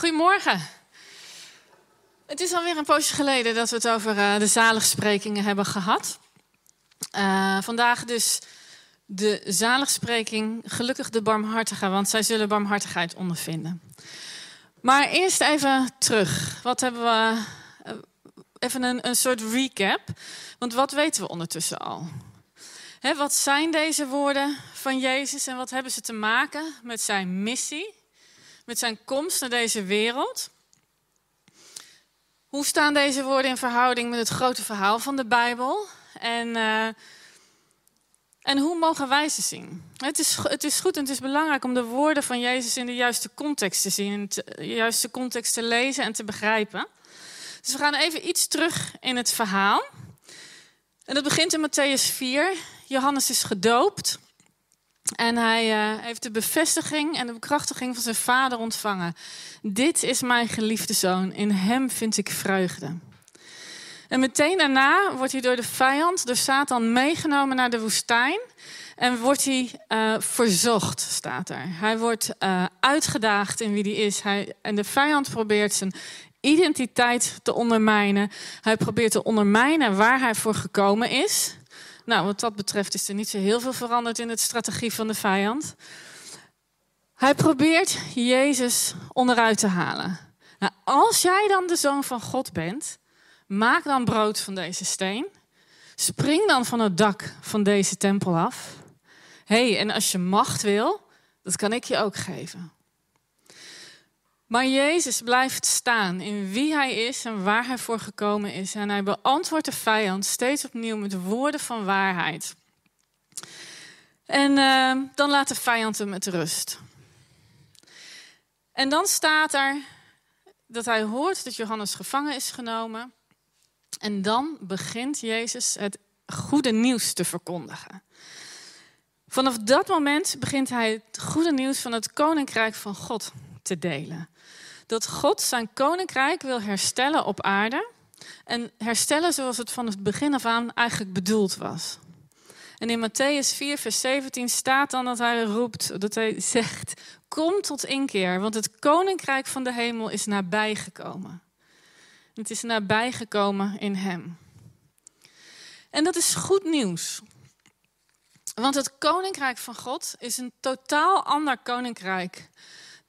Goedemorgen. Het is alweer een poosje geleden dat we het over uh, de zaligsprekingen hebben gehad. Uh, vandaag dus de zaligspreking, gelukkig de barmhartigen, want zij zullen barmhartigheid ondervinden. Maar eerst even terug. Wat hebben we? Uh, even een, een soort recap. Want wat weten we ondertussen al? Wat zijn deze woorden van Jezus en wat hebben ze te maken met zijn missie, met zijn komst naar deze wereld? Hoe staan deze woorden in verhouding met het grote verhaal van de Bijbel? En, uh, en hoe mogen wij ze zien? Het is, het is goed en het is belangrijk om de woorden van Jezus in de juiste context te zien, in de juiste context te lezen en te begrijpen. Dus we gaan even iets terug in het verhaal. En dat begint in Matthäus 4. Johannes is gedoopt. En hij uh, heeft de bevestiging en de bekrachtiging van zijn vader ontvangen. Dit is mijn geliefde zoon, in hem vind ik vreugde. En meteen daarna wordt hij door de vijand, door Satan, meegenomen naar de woestijn. En wordt hij uh, verzocht, staat er. Hij wordt uh, uitgedaagd in wie hij is. Hij, en de vijand probeert zijn identiteit te ondermijnen. Hij probeert te ondermijnen waar hij voor gekomen is. Nou, wat dat betreft is er niet zo heel veel veranderd in de strategie van de vijand. Hij probeert Jezus onderuit te halen. Nou, als jij dan de zoon van God bent, maak dan brood van deze steen. Spring dan van het dak van deze tempel af. hey, en als je macht wil, dat kan ik je ook geven. Maar Jezus blijft staan in wie hij is en waar hij voor gekomen is. En hij beantwoordt de vijand steeds opnieuw met woorden van waarheid. En uh, dan laat de vijand hem met rust. En dan staat er dat hij hoort dat Johannes gevangen is genomen. En dan begint Jezus het goede nieuws te verkondigen. Vanaf dat moment begint hij het goede nieuws van het koninkrijk van God te delen dat God zijn koninkrijk wil herstellen op aarde. En herstellen zoals het van het begin af aan eigenlijk bedoeld was. En in Matthäus 4, vers 17 staat dan dat hij roept, dat hij zegt: Kom tot inkeer, want het koninkrijk van de hemel is nabijgekomen. Het is nabijgekomen in hem. En dat is goed nieuws. Want het koninkrijk van God is een totaal ander koninkrijk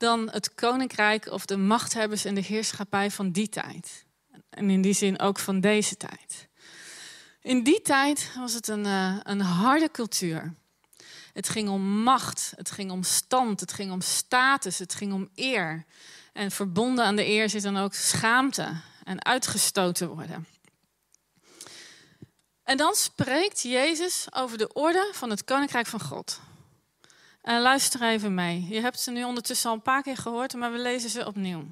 dan het koninkrijk of de machthebbers en de heerschappij van die tijd. En in die zin ook van deze tijd. In die tijd was het een, uh, een harde cultuur. Het ging om macht, het ging om stand, het ging om status, het ging om eer. En verbonden aan de eer zit dan ook schaamte en uitgestoten worden. En dan spreekt Jezus over de orde van het koninkrijk van God. En luister even mee. Je hebt ze nu ondertussen al een paar keer gehoord, maar we lezen ze opnieuw.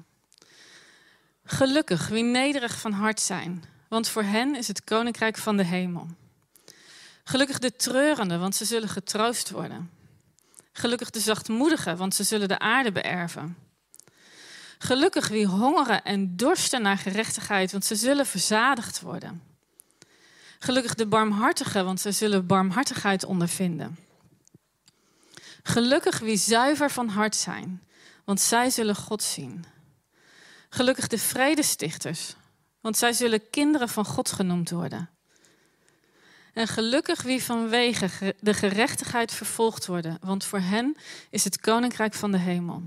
Gelukkig wie nederig van hart zijn, want voor hen is het koninkrijk van de hemel. Gelukkig de treurenden, want ze zullen getroost worden. Gelukkig de zachtmoedigen, want ze zullen de aarde beërven. Gelukkig wie hongeren en dorsten naar gerechtigheid, want ze zullen verzadigd worden. Gelukkig de barmhartigen, want ze zullen barmhartigheid ondervinden. Gelukkig wie zuiver van hart zijn, want zij zullen God zien. Gelukkig de vredestichters, want zij zullen kinderen van God genoemd worden. En gelukkig wie vanwege de gerechtigheid vervolgd worden, want voor hen is het koninkrijk van de hemel.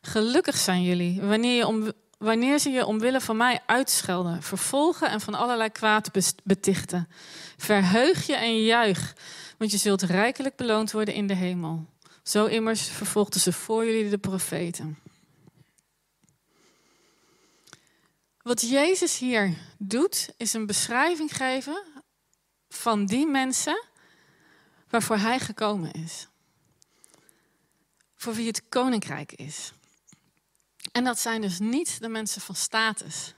Gelukkig zijn jullie wanneer, je om, wanneer ze je omwille van mij uitschelden, vervolgen en van allerlei kwaad betichten. Verheug je en juich, want je zult rijkelijk beloond worden in de hemel. Zo immers vervolgden ze voor jullie de profeten. Wat Jezus hier doet, is een beschrijving geven van die mensen waarvoor hij gekomen is. Voor wie het koninkrijk is. En dat zijn dus niet de mensen van status.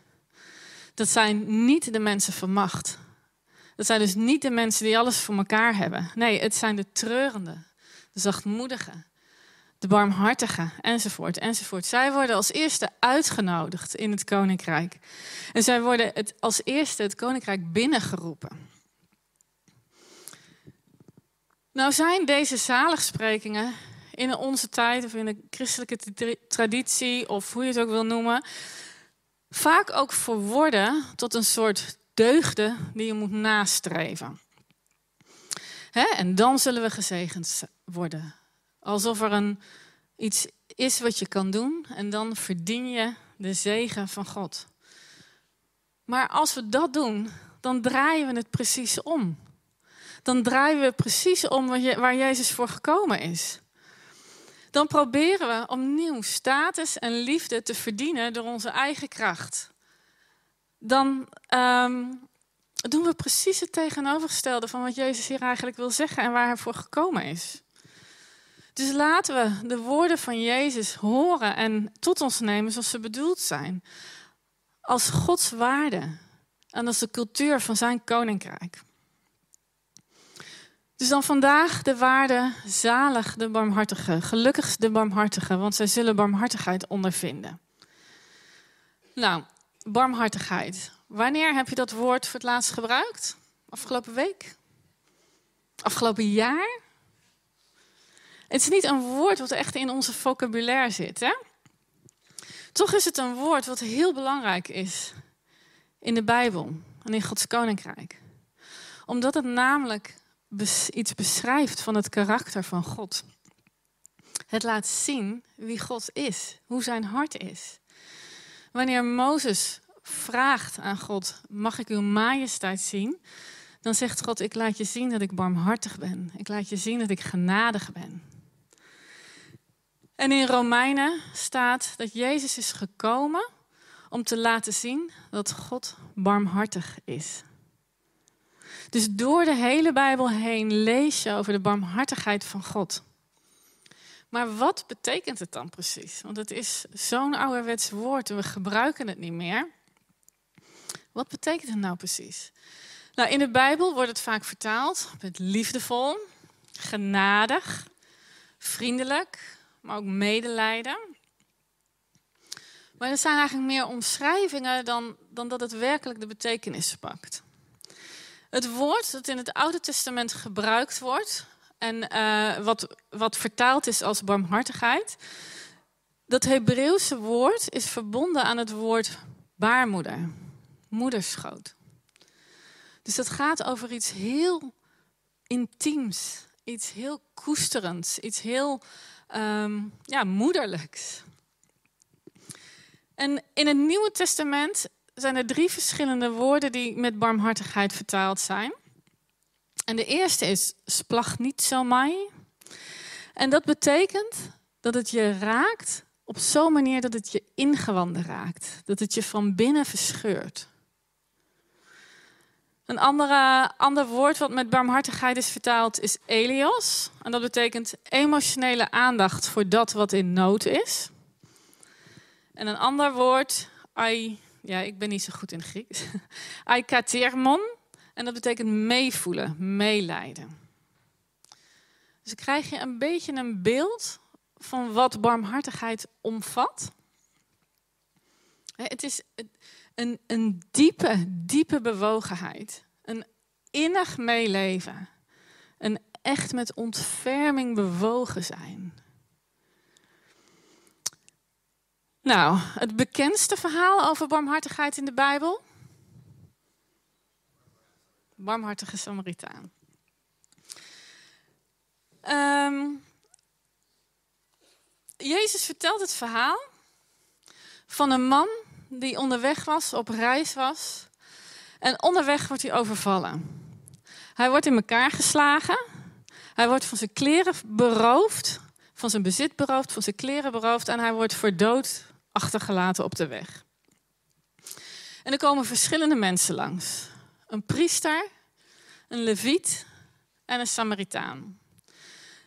Dat zijn niet de mensen van macht. Dat zijn dus niet de mensen die alles voor elkaar hebben. Nee, het zijn de treurenden, de zachtmoedigen, de barmhartigen, enzovoort, enzovoort. Zij worden als eerste uitgenodigd in het koninkrijk. En zij worden het, als eerste het koninkrijk binnengeroepen. Nou zijn deze zaligsprekingen in onze tijd of in de christelijke traditie of hoe je het ook wil noemen, vaak ook verworden tot een soort deugde die je moet nastreven. Hè? En dan zullen we gezegend worden. Alsof er een, iets is wat je kan doen en dan verdien je de zegen van God. Maar als we dat doen, dan draaien we het precies om. Dan draaien we precies om waar Jezus voor gekomen is. Dan proberen we opnieuw status en liefde te verdienen door onze eigen kracht. Dan ehm, doen we precies het tegenovergestelde van wat Jezus hier eigenlijk wil zeggen en waar hij voor gekomen is. Dus laten we de woorden van Jezus horen en tot ons nemen zoals ze bedoeld zijn. Als Gods waarde en als de cultuur van zijn koninkrijk. Dus dan vandaag de waarde zalig de barmhartige, gelukkig de barmhartige, want zij zullen barmhartigheid ondervinden. Nou, barmhartigheid. Wanneer heb je dat woord voor het laatst gebruikt? Afgelopen week? Afgelopen jaar? Het is niet een woord wat echt in onze vocabulaire zit. Hè? Toch is het een woord wat heel belangrijk is in de Bijbel en in Gods koninkrijk. Omdat het namelijk iets beschrijft van het karakter van God. Het laat zien wie God is, hoe zijn hart is. Wanneer Mozes vraagt aan God: Mag ik uw majesteit zien? Dan zegt God: Ik laat je zien dat ik barmhartig ben. Ik laat je zien dat ik genadig ben. En in Romeinen staat dat Jezus is gekomen om te laten zien dat God barmhartig is. Dus door de hele Bijbel heen lees je over de barmhartigheid van God. Maar wat betekent het dan precies? Want het is zo'n ouderwets woord en we gebruiken het niet meer. Wat betekent het nou precies? Nou, in de Bijbel wordt het vaak vertaald met liefdevol, genadig, vriendelijk, maar ook medelijden. Maar er zijn eigenlijk meer omschrijvingen dan, dan dat het werkelijk de betekenis pakt. Het woord dat in het Oude Testament gebruikt wordt en uh, wat, wat vertaald is als barmhartigheid, dat Hebreeuwse woord is verbonden aan het woord baarmoeder, moederschoot. Dus dat gaat over iets heel intiems, iets heel koesterends, iets heel um, ja, moederlijks. En in het Nieuwe Testament zijn er drie verschillende woorden die met barmhartigheid vertaald zijn. En de eerste is splagnitsomai. En dat betekent dat het je raakt op zo'n manier dat het je ingewanden raakt. Dat het je van binnen verscheurt. Een andere, ander woord wat met barmhartigheid is vertaald is elios. En dat betekent emotionele aandacht voor dat wat in nood is. En een ander woord, ai, ja, ik ben niet zo goed in Grieks. Aikatermon. En dat betekent meevoelen, meelijden. Dus krijg je een beetje een beeld van wat barmhartigheid omvat. Het is een, een diepe, diepe bewogenheid. Een innig meeleven. Een echt met ontferming bewogen zijn. Nou, het bekendste verhaal over barmhartigheid in de Bijbel? Barmhartige Samaritaan. Um, Jezus vertelt het verhaal van een man die onderweg was, op reis was. En onderweg wordt hij overvallen. Hij wordt in elkaar geslagen. Hij wordt van zijn kleren beroofd, van zijn bezit beroofd, van zijn kleren beroofd. En hij wordt voor dood achtergelaten op de weg. En er komen verschillende mensen langs: een priester, een leviet en een Samaritaan.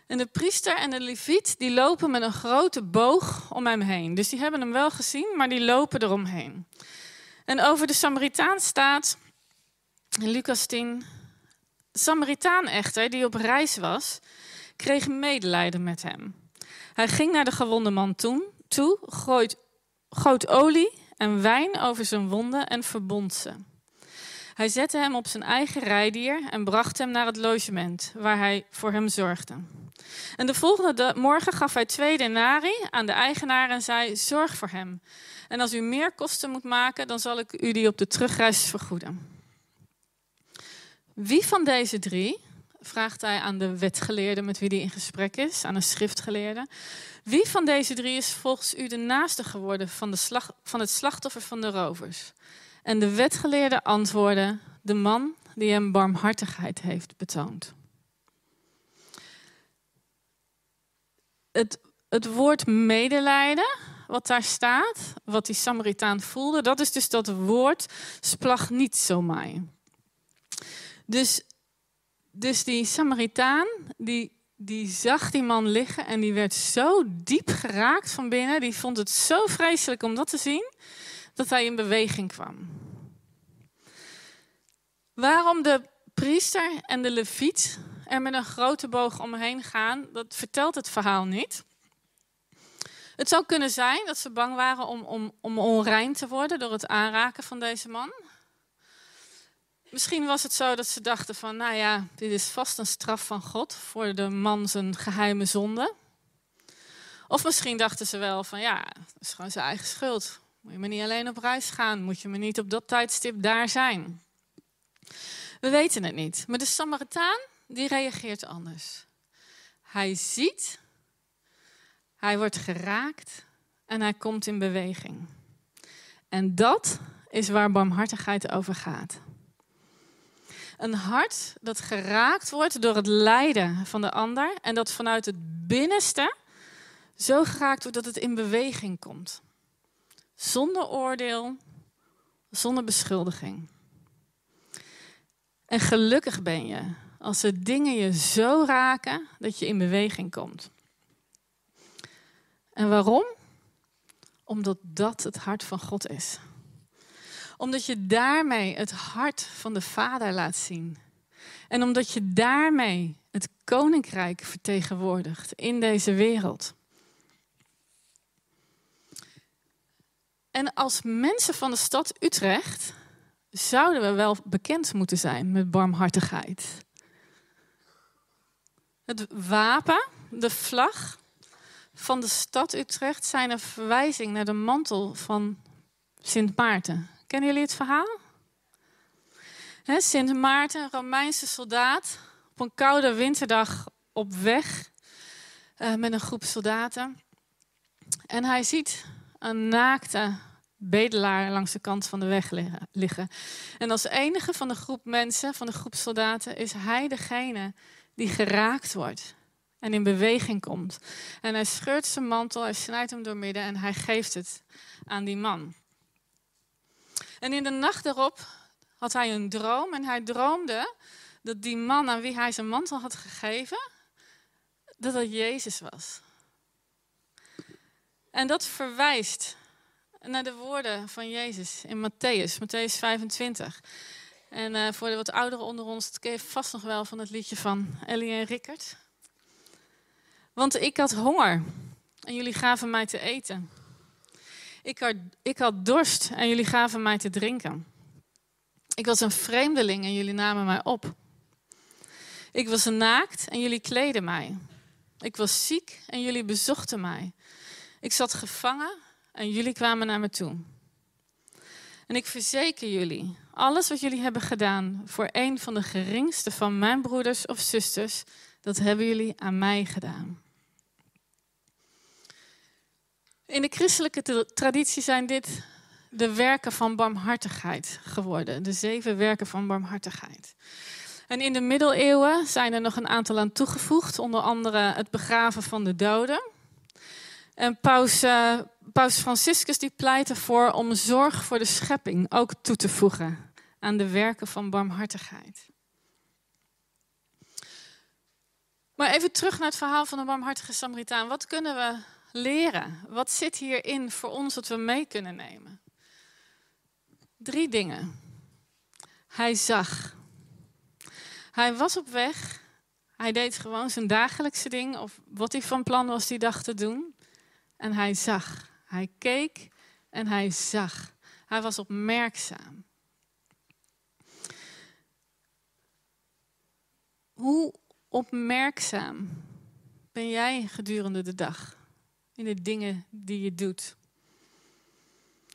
En de priester en de leviet die lopen met een grote boog om hem heen. Dus die hebben hem wel gezien, maar die lopen eromheen. En over de Samaritaan staat in Lucas 10. De Samaritaan echter, die op reis was, kreeg medelijden met hem. Hij ging naar de gewonde man toe, toe gooit goot olie en wijn over zijn wonden en verbond ze. Hij zette hem op zijn eigen rijdier en bracht hem naar het logement waar hij voor hem zorgde. En de volgende morgen gaf hij twee denari aan de eigenaar en zei: Zorg voor hem. En als u meer kosten moet maken, dan zal ik u die op de terugreis vergoeden. Wie van deze drie, vraagt hij aan de wetgeleerde met wie hij in gesprek is, aan een schriftgeleerde. Wie van deze drie is volgens u de naaste geworden van, de van het slachtoffer van de rovers? En de wetgeleerde antwoordde: De man die hem barmhartigheid heeft betoond. Het, het woord medelijden, wat daar staat, wat die Samaritaan voelde, dat is dus dat woord splag niet zo mij. Dus, dus die Samaritaan, die, die zag die man liggen en die werd zo diep geraakt van binnen. Die vond het zo vreselijk om dat te zien, dat hij in beweging kwam. Waarom de priester en de leviet er met een grote boog omheen gaan, dat vertelt het verhaal niet. Het zou kunnen zijn dat ze bang waren om, om, om onrein te worden door het aanraken van deze man. Misschien was het zo dat ze dachten van, nou ja, dit is vast een straf van God voor de man zijn geheime zonde. Of misschien dachten ze wel van, ja, dat is gewoon zijn eigen schuld. Moet je maar niet alleen op reis gaan, moet je maar niet op dat tijdstip daar zijn. We weten het niet. Maar de Samaritaan, die reageert anders. Hij ziet, hij wordt geraakt en hij komt in beweging. En dat is waar barmhartigheid over gaat. Een hart dat geraakt wordt door het lijden van de ander en dat vanuit het binnenste zo geraakt wordt dat het in beweging komt. Zonder oordeel, zonder beschuldiging. En gelukkig ben je als de dingen je zo raken dat je in beweging komt. En waarom? Omdat dat het hart van God is omdat je daarmee het hart van de Vader laat zien. En omdat je daarmee het koninkrijk vertegenwoordigt in deze wereld. En als mensen van de stad Utrecht zouden we wel bekend moeten zijn met barmhartigheid. Het wapen, de vlag van de stad Utrecht zijn een verwijzing naar de mantel van Sint Maarten. Kennen jullie het verhaal? Sint Maarten, Romeinse soldaat, op een koude winterdag op weg uh, met een groep soldaten. En hij ziet een naakte bedelaar langs de kant van de weg liggen. En als enige van de groep mensen, van de groep soldaten, is hij degene die geraakt wordt en in beweging komt. En hij scheurt zijn mantel, hij snijdt hem door midden en hij geeft het aan die man. En in de nacht erop had hij een droom en hij droomde dat die man aan wie hij zijn mantel had gegeven, dat dat Jezus was. En dat verwijst naar de woorden van Jezus in Matthäus, Matthäus 25. En uh, voor de wat ouderen onder ons, dat ken vast nog wel van het liedje van Ellie en Rickert. Want ik had honger en jullie gaven mij te eten. Ik had, ik had dorst en jullie gaven mij te drinken. Ik was een vreemdeling en jullie namen mij op. Ik was naakt en jullie kleden mij. Ik was ziek en jullie bezochten mij. Ik zat gevangen en jullie kwamen naar me toe. En ik verzeker jullie, alles wat jullie hebben gedaan voor een van de geringste van mijn broeders of zusters, dat hebben jullie aan mij gedaan. In de christelijke traditie zijn dit de werken van barmhartigheid geworden. De zeven werken van barmhartigheid. En in de middeleeuwen zijn er nog een aantal aan toegevoegd, onder andere het begraven van de doden. En paus, uh, paus Franciscus die pleit ervoor om zorg voor de schepping ook toe te voegen aan de werken van barmhartigheid. Maar even terug naar het verhaal van de barmhartige Samaritaan. Wat kunnen we leren? Wat zit hierin voor ons dat we mee kunnen nemen? Drie dingen. Hij zag. Hij was op weg. Hij deed gewoon zijn dagelijkse ding of wat hij van plan was die dag te doen. En hij zag. Hij keek en hij zag. Hij was opmerkzaam. Hoe opmerkzaam ben jij gedurende de dag? In de dingen die je doet.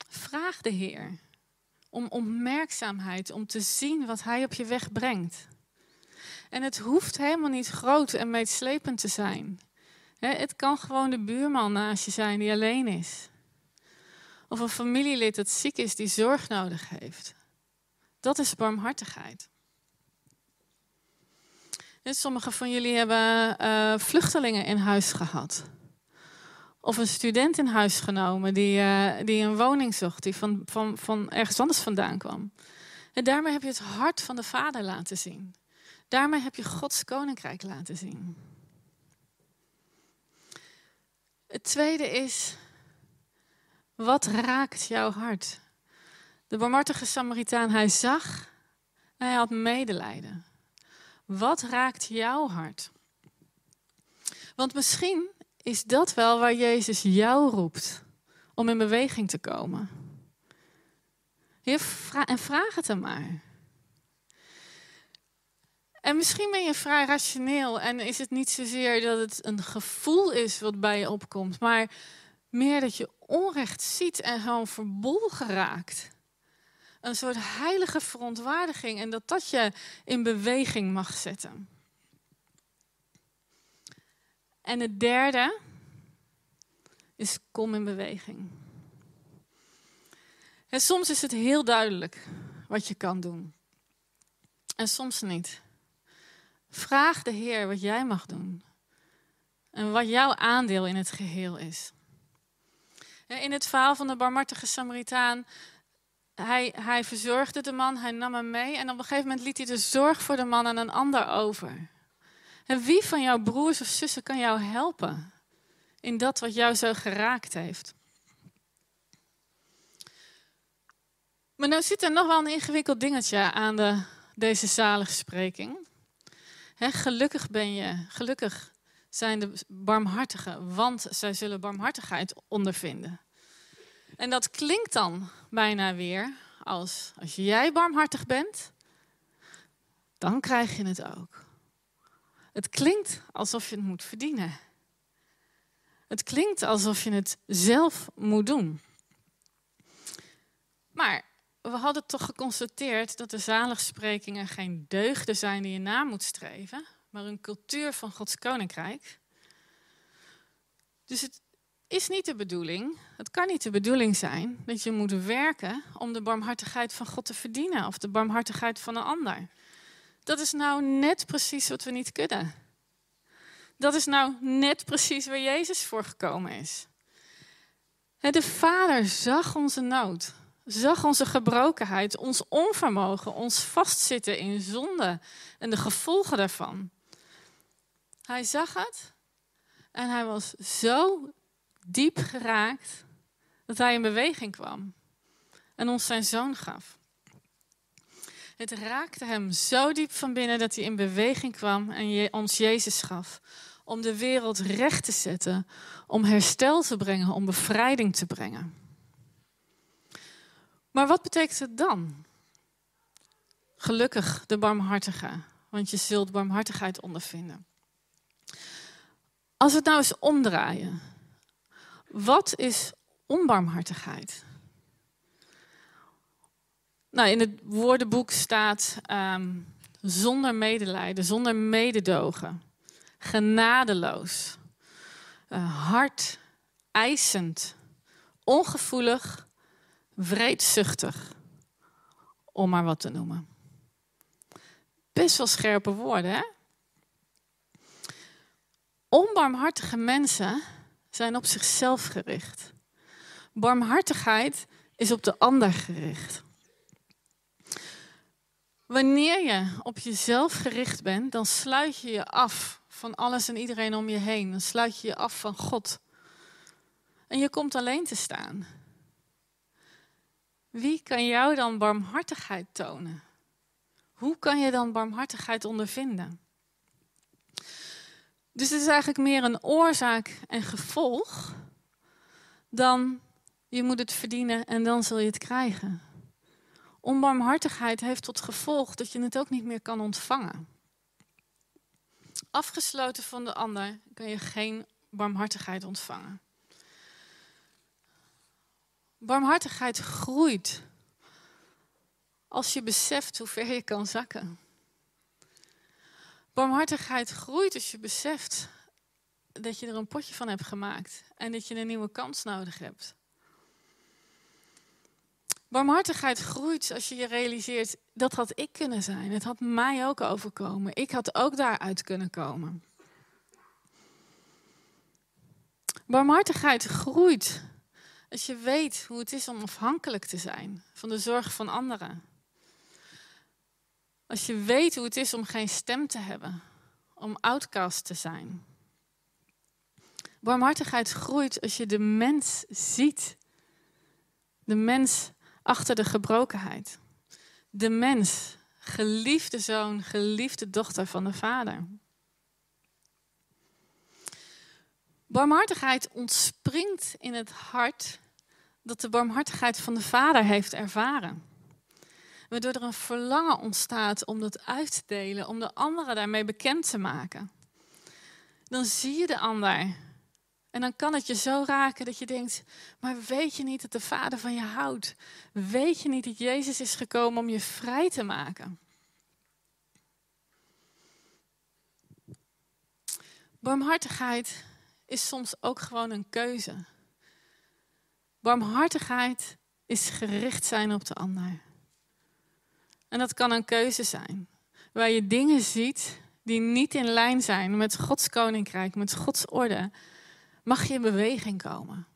Vraag de Heer om opmerkzaamheid, om te zien wat Hij op je weg brengt. En het hoeft helemaal niet groot en meetslepend te zijn. Het kan gewoon de buurman naast je zijn die alleen is. Of een familielid dat ziek is, die zorg nodig heeft. Dat is barmhartigheid. Sommigen van jullie hebben uh, vluchtelingen in huis gehad. Of een student in huis genomen die, uh, die een woning zocht, die van, van, van ergens anders vandaan kwam. En daarmee heb je het hart van de Vader laten zien. Daarmee heb je Gods koninkrijk laten zien. Het tweede is, wat raakt jouw hart? De barmhartige Samaritaan, hij zag en hij had medelijden. Wat raakt jouw hart? Want misschien is dat wel waar Jezus jou roept om in beweging te komen. En vraag het hem maar. En misschien ben je vrij rationeel en is het niet zozeer dat het een gevoel is wat bij je opkomt, maar meer dat je onrecht ziet en gewoon verbolgen raakt. Een soort heilige verontwaardiging en dat dat je in beweging mag zetten. En het derde is kom in beweging. En soms is het heel duidelijk wat je kan doen. En soms niet. Vraag de Heer wat jij mag doen. En wat jouw aandeel in het geheel is. In het verhaal van de barmhartige Samaritaan, hij, hij verzorgde de man, hij nam hem mee en op een gegeven moment liet hij de zorg voor de man aan een ander over. En wie van jouw broers of zussen kan jou helpen in dat wat jou zo geraakt heeft? Maar nou zit er nog wel een ingewikkeld dingetje aan de, deze zaligspreking. He, gelukkig ben je, gelukkig zijn de barmhartigen, want zij zullen barmhartigheid ondervinden. En dat klinkt dan bijna weer als als jij barmhartig bent, dan krijg je het ook. Het klinkt alsof je het moet verdienen. Het klinkt alsof je het zelf moet doen. Maar we hadden toch geconstateerd dat de zaligsprekingen geen deugden zijn die je na moet streven, maar een cultuur van Gods koninkrijk. Dus het is niet de bedoeling, het kan niet de bedoeling zijn dat je moet werken om de barmhartigheid van God te verdienen of de barmhartigheid van een ander. Dat is nou net precies wat we niet kunnen. Dat is nou net precies waar Jezus voor gekomen is. De Vader zag onze nood, zag onze gebrokenheid, ons onvermogen, ons vastzitten in zonde en de gevolgen daarvan. Hij zag het en hij was zo diep geraakt dat hij in beweging kwam en ons zijn zoon gaf. Het raakte hem zo diep van binnen dat hij in beweging kwam en ons Jezus gaf. Om de wereld recht te zetten, om herstel te brengen, om bevrijding te brengen. Maar wat betekent het dan? Gelukkig de barmhartige, want je zult barmhartigheid ondervinden. Als we het nou eens omdraaien. Wat is onbarmhartigheid? Nou, in het woordenboek staat um, zonder medelijden, zonder mededogen, genadeloos, uh, hard, eisend, ongevoelig, vreedzuchtig, om maar wat te noemen. Best wel scherpe woorden, hè? Onbarmhartige mensen zijn op zichzelf gericht. Barmhartigheid is op de ander gericht. Wanneer je op jezelf gericht bent, dan sluit je je af van alles en iedereen om je heen. Dan sluit je je af van God. En je komt alleen te staan. Wie kan jou dan barmhartigheid tonen? Hoe kan je dan barmhartigheid ondervinden? Dus het is eigenlijk meer een oorzaak en gevolg dan je moet het verdienen en dan zul je het krijgen. Onbarmhartigheid heeft tot gevolg dat je het ook niet meer kan ontvangen. Afgesloten van de ander kan je geen barmhartigheid ontvangen. Barmhartigheid groeit als je beseft hoe ver je kan zakken. Barmhartigheid groeit als je beseft dat je er een potje van hebt gemaakt en dat je een nieuwe kans nodig hebt. Barmhartigheid groeit als je je realiseert, dat had ik kunnen zijn. Het had mij ook overkomen. Ik had ook daaruit kunnen komen. Barmhartigheid groeit als je weet hoe het is om afhankelijk te zijn van de zorg van anderen. Als je weet hoe het is om geen stem te hebben, om outcast te zijn. Barmhartigheid groeit als je de mens ziet. De mens achter de gebrokenheid. De mens, geliefde zoon, geliefde dochter van de Vader. Barmhartigheid ontspringt in het hart dat de barmhartigheid van de Vader heeft ervaren. Waardoor er een verlangen ontstaat om dat uit te delen, om de anderen daarmee bekend te maken. Dan zie je de ander en dan kan het je zo raken dat je denkt, maar weet je niet dat de Vader van je houdt? Weet je niet dat Jezus is gekomen om je vrij te maken? Barmhartigheid is soms ook gewoon een keuze. Barmhartigheid is gericht zijn op de ander. En dat kan een keuze zijn, waar je dingen ziet die niet in lijn zijn met Gods koninkrijk, met Gods orde mag je in beweging komen.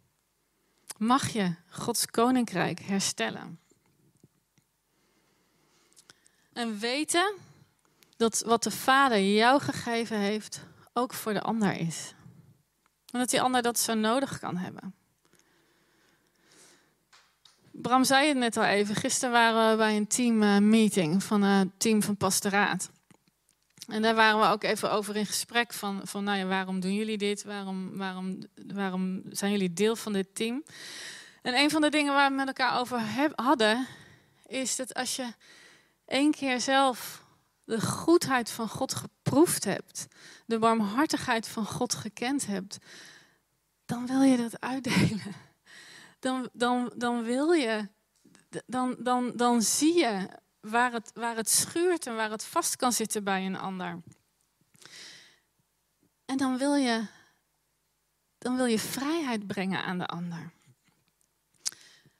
Mag je Gods koninkrijk herstellen. En weten dat wat de Vader jou gegeven heeft, ook voor de ander is. En dat die ander dat zo nodig kan hebben. Bram zei het net al even. Gisteren waren we bij een teammeeting van het team van pastoraat. En daar waren we ook even over in gesprek van, van nou ja, waarom doen jullie dit? Waarom, waarom, waarom zijn jullie deel van dit team? En een van de dingen waar we met elkaar over hadden, is dat als je één keer zelf de goedheid van God geproefd hebt, de barmhartigheid van God gekend hebt, dan wil je dat uitdelen. Dan, dan, dan wil je, dan, dan, dan zie je waar het, waar het schuurt en waar het vast kan zitten bij een ander. En dan wil je, dan wil je vrijheid brengen aan de ander.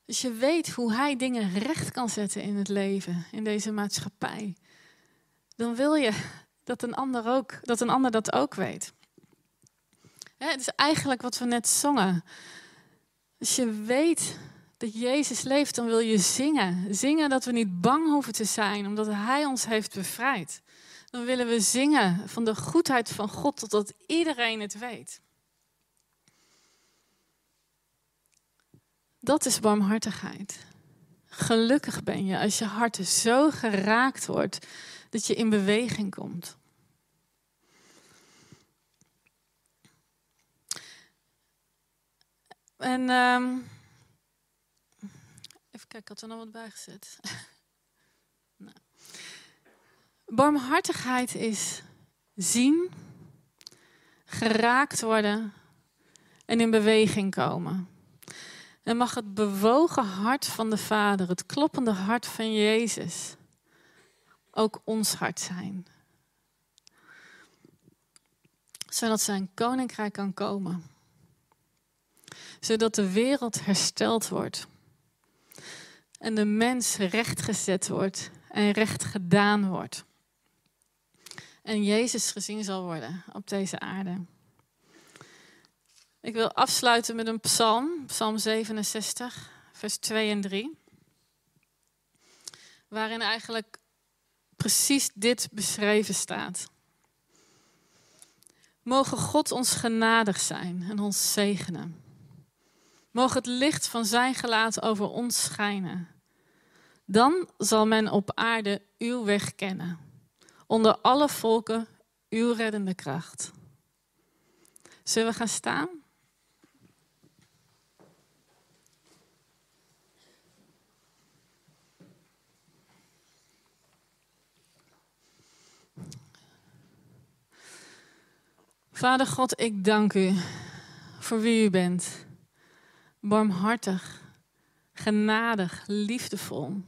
Dus je weet hoe hij dingen recht kan zetten in het leven, in deze maatschappij. Dan wil je dat een ander, ook, dat, een ander dat ook weet. het is eigenlijk wat we net zongen. Als je weet dat Jezus leeft, dan wil je zingen. Zingen dat we niet bang hoeven te zijn, omdat Hij ons heeft bevrijd. Dan willen we zingen van de goedheid van God, totdat iedereen het weet. Dat is barmhartigheid. Gelukkig ben je als je hart zo geraakt wordt dat je in beweging komt. En um, Kijken, ik had er nog wat bij gezet. nou. Barmhartigheid is zien, geraakt worden en in beweging komen. En mag het bewogen hart van de Vader, het kloppende hart van Jezus, ook ons hart zijn. Zodat zijn koninkrijk kan komen. Zodat de wereld hersteld wordt en de mens rechtgezet wordt en recht gedaan wordt. En Jezus gezien zal worden op deze aarde. Ik wil afsluiten met een psalm, psalm 67, vers 2 en 3. Waarin eigenlijk precies dit beschreven staat. Mogen God ons genadig zijn en ons zegenen. Mogen het licht van zijn gelaat over ons schijnen. Dan zal men op aarde uw weg kennen. Onder alle volken uw reddende kracht. Zullen we gaan staan? Vader God, ik dank u voor wie u bent. Barmhartig, genadig, liefdevol.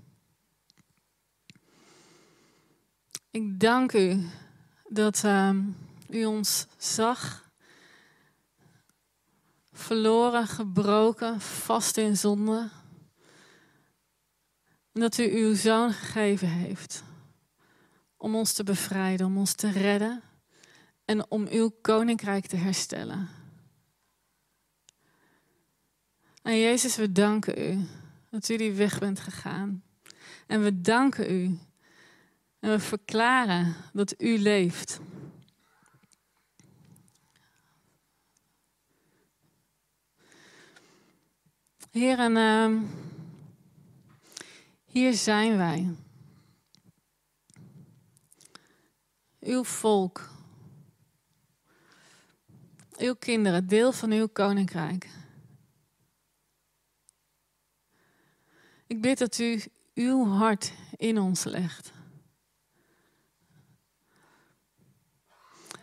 Ik dank u dat uh, u ons zag, verloren, gebroken, vast in zonde. En dat u uw zoon gegeven heeft om ons te bevrijden, om ons te redden en om uw koninkrijk te herstellen. En Jezus, we danken u dat u die weg bent gegaan. En we danken u en we verklaren dat u leeft. Heer, en uh, hier zijn wij. Uw volk. Uw kinderen, deel van uw koninkrijk. Ik bid dat u uw hart in ons legt.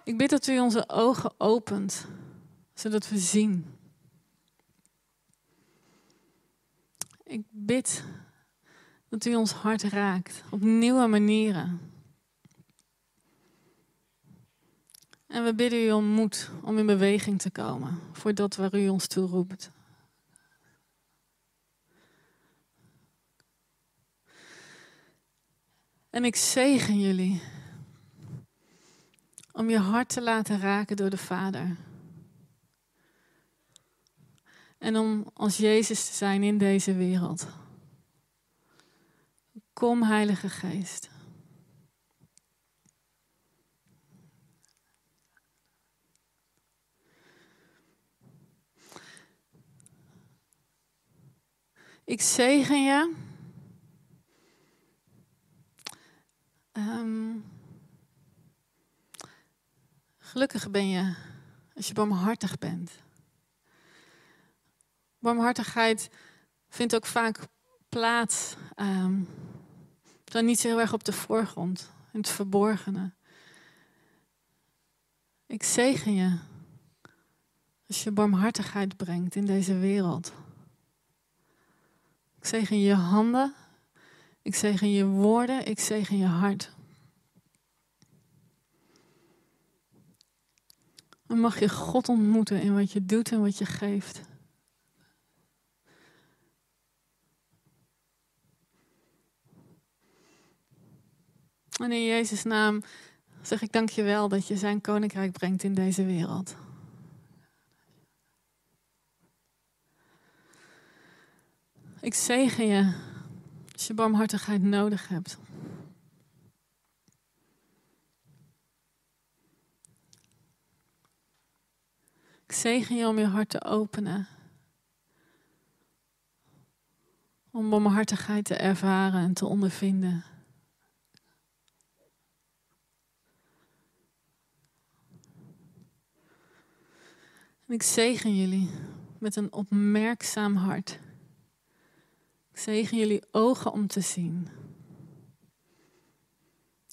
Ik bid dat u onze ogen opent, zodat we zien. Ik bid dat u ons hart raakt op nieuwe manieren. En we bidden u om moed om in beweging te komen voor dat waar u ons toe roept. En ik zegen jullie om je hart te laten raken door de Vader. En om als Jezus te zijn in deze wereld. Kom, Heilige Geest. Ik zegen je. Gelukkig ben je als je barmhartig bent. Barmhartigheid vindt ook vaak plaats, um, dan niet zo heel erg op de voorgrond, in het verborgene. Ik zegen je als je barmhartigheid brengt in deze wereld. Ik zegen je handen. Ik zegen je woorden. Ik zegen je hart. En mag je God ontmoeten in wat je doet en wat je geeft. En in Jezus' naam zeg ik dank je wel dat je zijn koninkrijk brengt in deze wereld. Ik zegen je als je barmhartigheid nodig hebt. Ik zegen je om je hart te openen. Om barmhartigheid te ervaren en te ondervinden. En ik zegen jullie met een opmerkzaam hart. Ik zegen jullie ogen om te zien.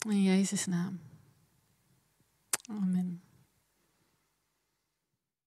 In Jezus' naam. Amen.